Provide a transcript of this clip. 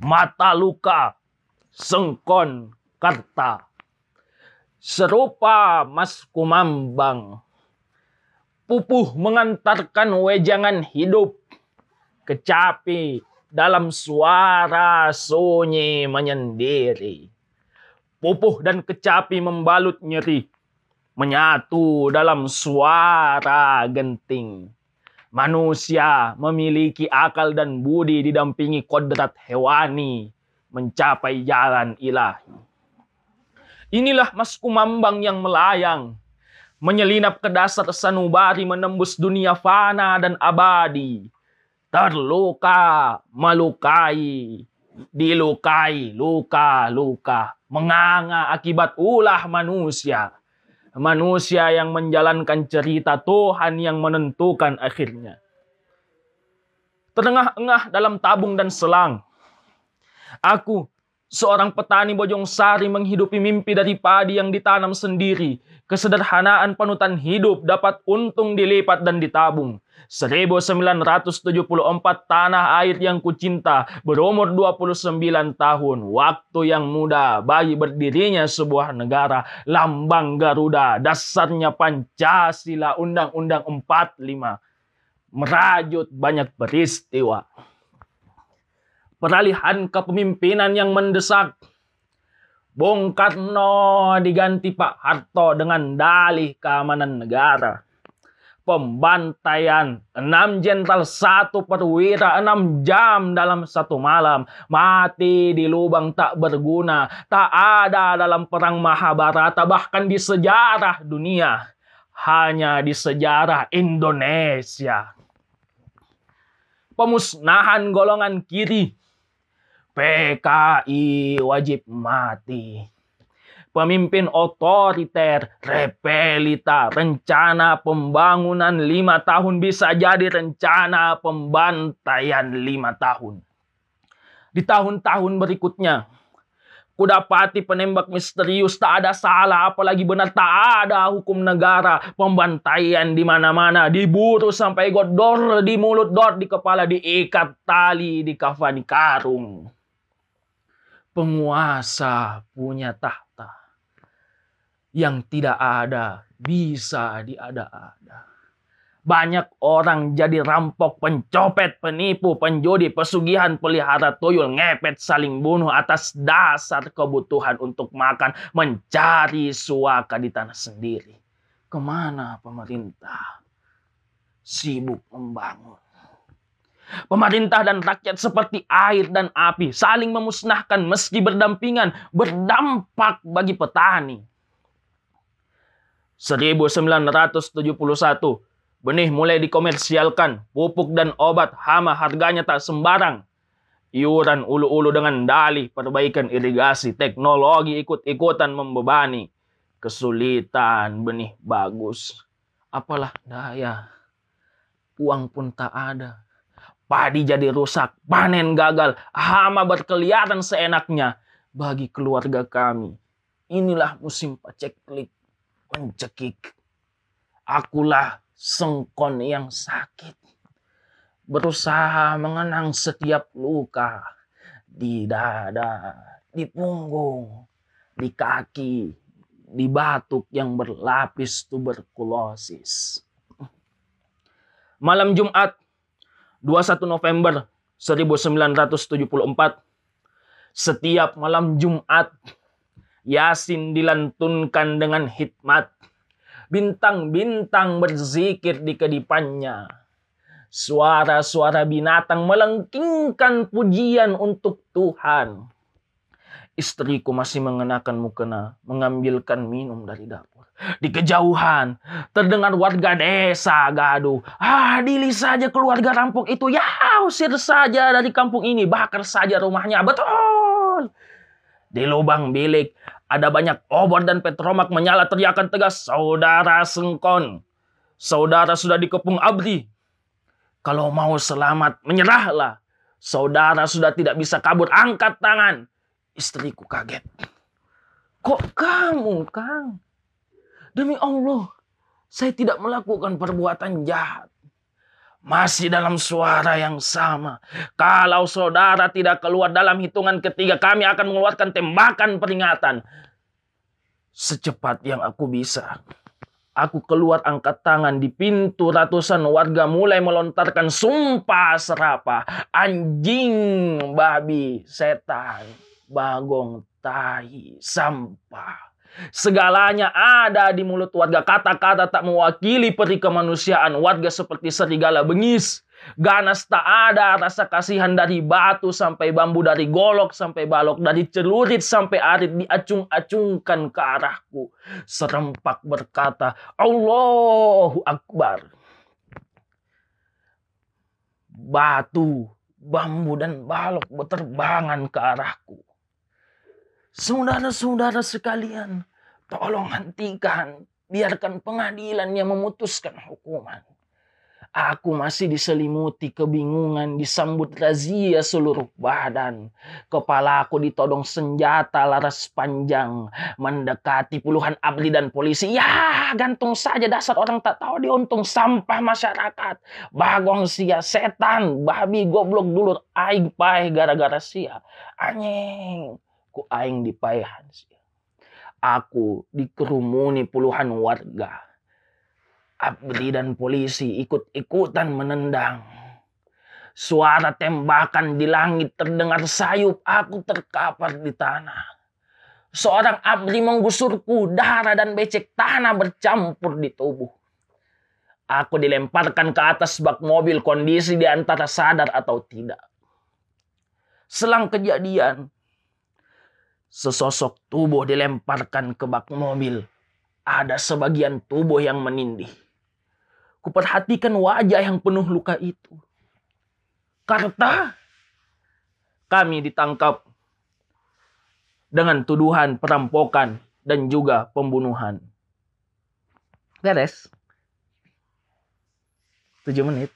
mata luka, sengkon karta. Serupa Mas Kumambang, pupuh mengantarkan wejangan hidup, kecapi dalam suara sunyi menyendiri. Pupuh dan kecapi membalut nyeri, menyatu dalam suara genting. Manusia memiliki akal dan budi didampingi kodrat hewani mencapai jalan ilahi. Inilah Mas Kumambang yang melayang, menyelinap ke dasar sanubari menembus dunia fana dan abadi. Terluka, melukai, dilukai, luka-luka, menganga akibat ulah manusia manusia yang menjalankan cerita Tuhan yang menentukan akhirnya. Terengah-engah dalam tabung dan selang. Aku, seorang petani Bojong Sari menghidupi mimpi dari padi yang ditanam sendiri. Kesederhanaan panutan hidup dapat untung dilipat dan ditabung. 1974 tanah air yang kucinta berumur 29 tahun. Waktu yang muda bagi berdirinya sebuah negara. Lambang Garuda, dasarnya Pancasila Undang-Undang 45. Merajut banyak peristiwa. Peralihan kepemimpinan yang mendesak. Bung Karno diganti Pak Harto dengan dalih keamanan negara pembantaian. Enam jenderal satu perwira enam jam dalam satu malam. Mati di lubang tak berguna. Tak ada dalam perang Mahabharata bahkan di sejarah dunia. Hanya di sejarah Indonesia. Pemusnahan golongan kiri. PKI wajib mati. Pemimpin otoriter, repelita, rencana pembangunan lima tahun bisa jadi rencana pembantaian lima tahun. Di tahun-tahun berikutnya, kudapati penembak misterius tak ada salah apalagi benar tak ada hukum negara. Pembantaian di mana-mana diburu sampai godor di mulut dor di kepala diikat tali di kafani karung penguasa punya tahta yang tidak ada bisa diada-ada. Banyak orang jadi rampok, pencopet, penipu, penjudi, pesugihan, pelihara tuyul, ngepet, saling bunuh atas dasar kebutuhan untuk makan, mencari suaka di tanah sendiri. Ke mana pemerintah? Sibuk membangun. Pemerintah dan rakyat seperti air dan api, saling memusnahkan meski berdampingan, berdampak bagi petani 1971, benih mulai dikomersialkan, pupuk dan obat hama harganya tak sembarang. Iuran ulu-ulu dengan dalih perbaikan irigasi, teknologi ikut-ikutan membebani. Kesulitan benih bagus. Apalah daya, uang pun tak ada. Padi jadi rusak, panen gagal, hama berkeliaran seenaknya. Bagi keluarga kami, inilah musim paceklik mencekik. Akulah sengkon yang sakit. Berusaha mengenang setiap luka di dada, di punggung, di kaki, di batuk yang berlapis tuberkulosis. Malam Jumat 21 November 1974 setiap malam Jumat Yasin dilantunkan dengan hikmat. Bintang-bintang berzikir di kedipannya. Suara-suara binatang melengkingkan pujian untuk Tuhan. Istriku masih mengenakan mukena, mengambilkan minum dari dapur. Di kejauhan, terdengar warga desa gaduh. Adili saja keluarga rampok itu, ya usir saja dari kampung ini, bakar saja rumahnya. Betul! Di lubang bilik ada banyak obor dan petromak menyala teriakan tegas, Saudara Sengkon, saudara sudah dikepung abdi. Kalau mau selamat, menyerahlah. Saudara sudah tidak bisa kabur, angkat tangan. Istriku kaget. Kok kamu, Kang? Demi Allah, saya tidak melakukan perbuatan jahat. masih dalam suara yang sama. Kalau saudara tidak keluar dalam hitungan ketiga, kami akan mengeluarkan tembakan peringatan. Secepat yang aku bisa. Aku keluar angkat tangan di pintu ratusan warga mulai melontarkan sumpah serapa. Anjing, babi, setan, bagong, tahi, sampah. Segalanya ada di mulut warga. Kata-kata tak mewakili peri kemanusiaan. Warga seperti serigala bengis. Ganas tak ada rasa kasihan dari batu sampai bambu, dari golok sampai balok, dari celurit sampai arit diacung-acungkan ke arahku. Serempak berkata, Allahu Akbar. Batu, bambu, dan balok berterbangan ke arahku. Saudara-saudara sekalian, tolong hentikan. Biarkan pengadilan yang memutuskan hukuman. Aku masih diselimuti kebingungan, disambut razia seluruh badan. Kepala aku ditodong senjata laras panjang, mendekati puluhan abdi dan polisi. Ya, gantung saja dasar orang tak tahu diuntung sampah masyarakat. Bagong sia, setan, babi, goblok dulur, aing pai gara-gara sia. Anjing, ku aing dipayahan sia. Aku dikerumuni puluhan warga Abdi dan polisi ikut-ikutan menendang. Suara tembakan di langit terdengar sayup, aku terkapar di tanah. Seorang abdi menggusurku, darah dan becek tanah bercampur di tubuh. Aku dilemparkan ke atas bak mobil, kondisi di antara sadar atau tidak. Selang kejadian, sesosok tubuh dilemparkan ke bak mobil. Ada sebagian tubuh yang menindih. Kuperhatikan wajah yang penuh luka itu. Karena kami ditangkap dengan tuduhan perampokan dan juga pembunuhan. Beres. 7 menit.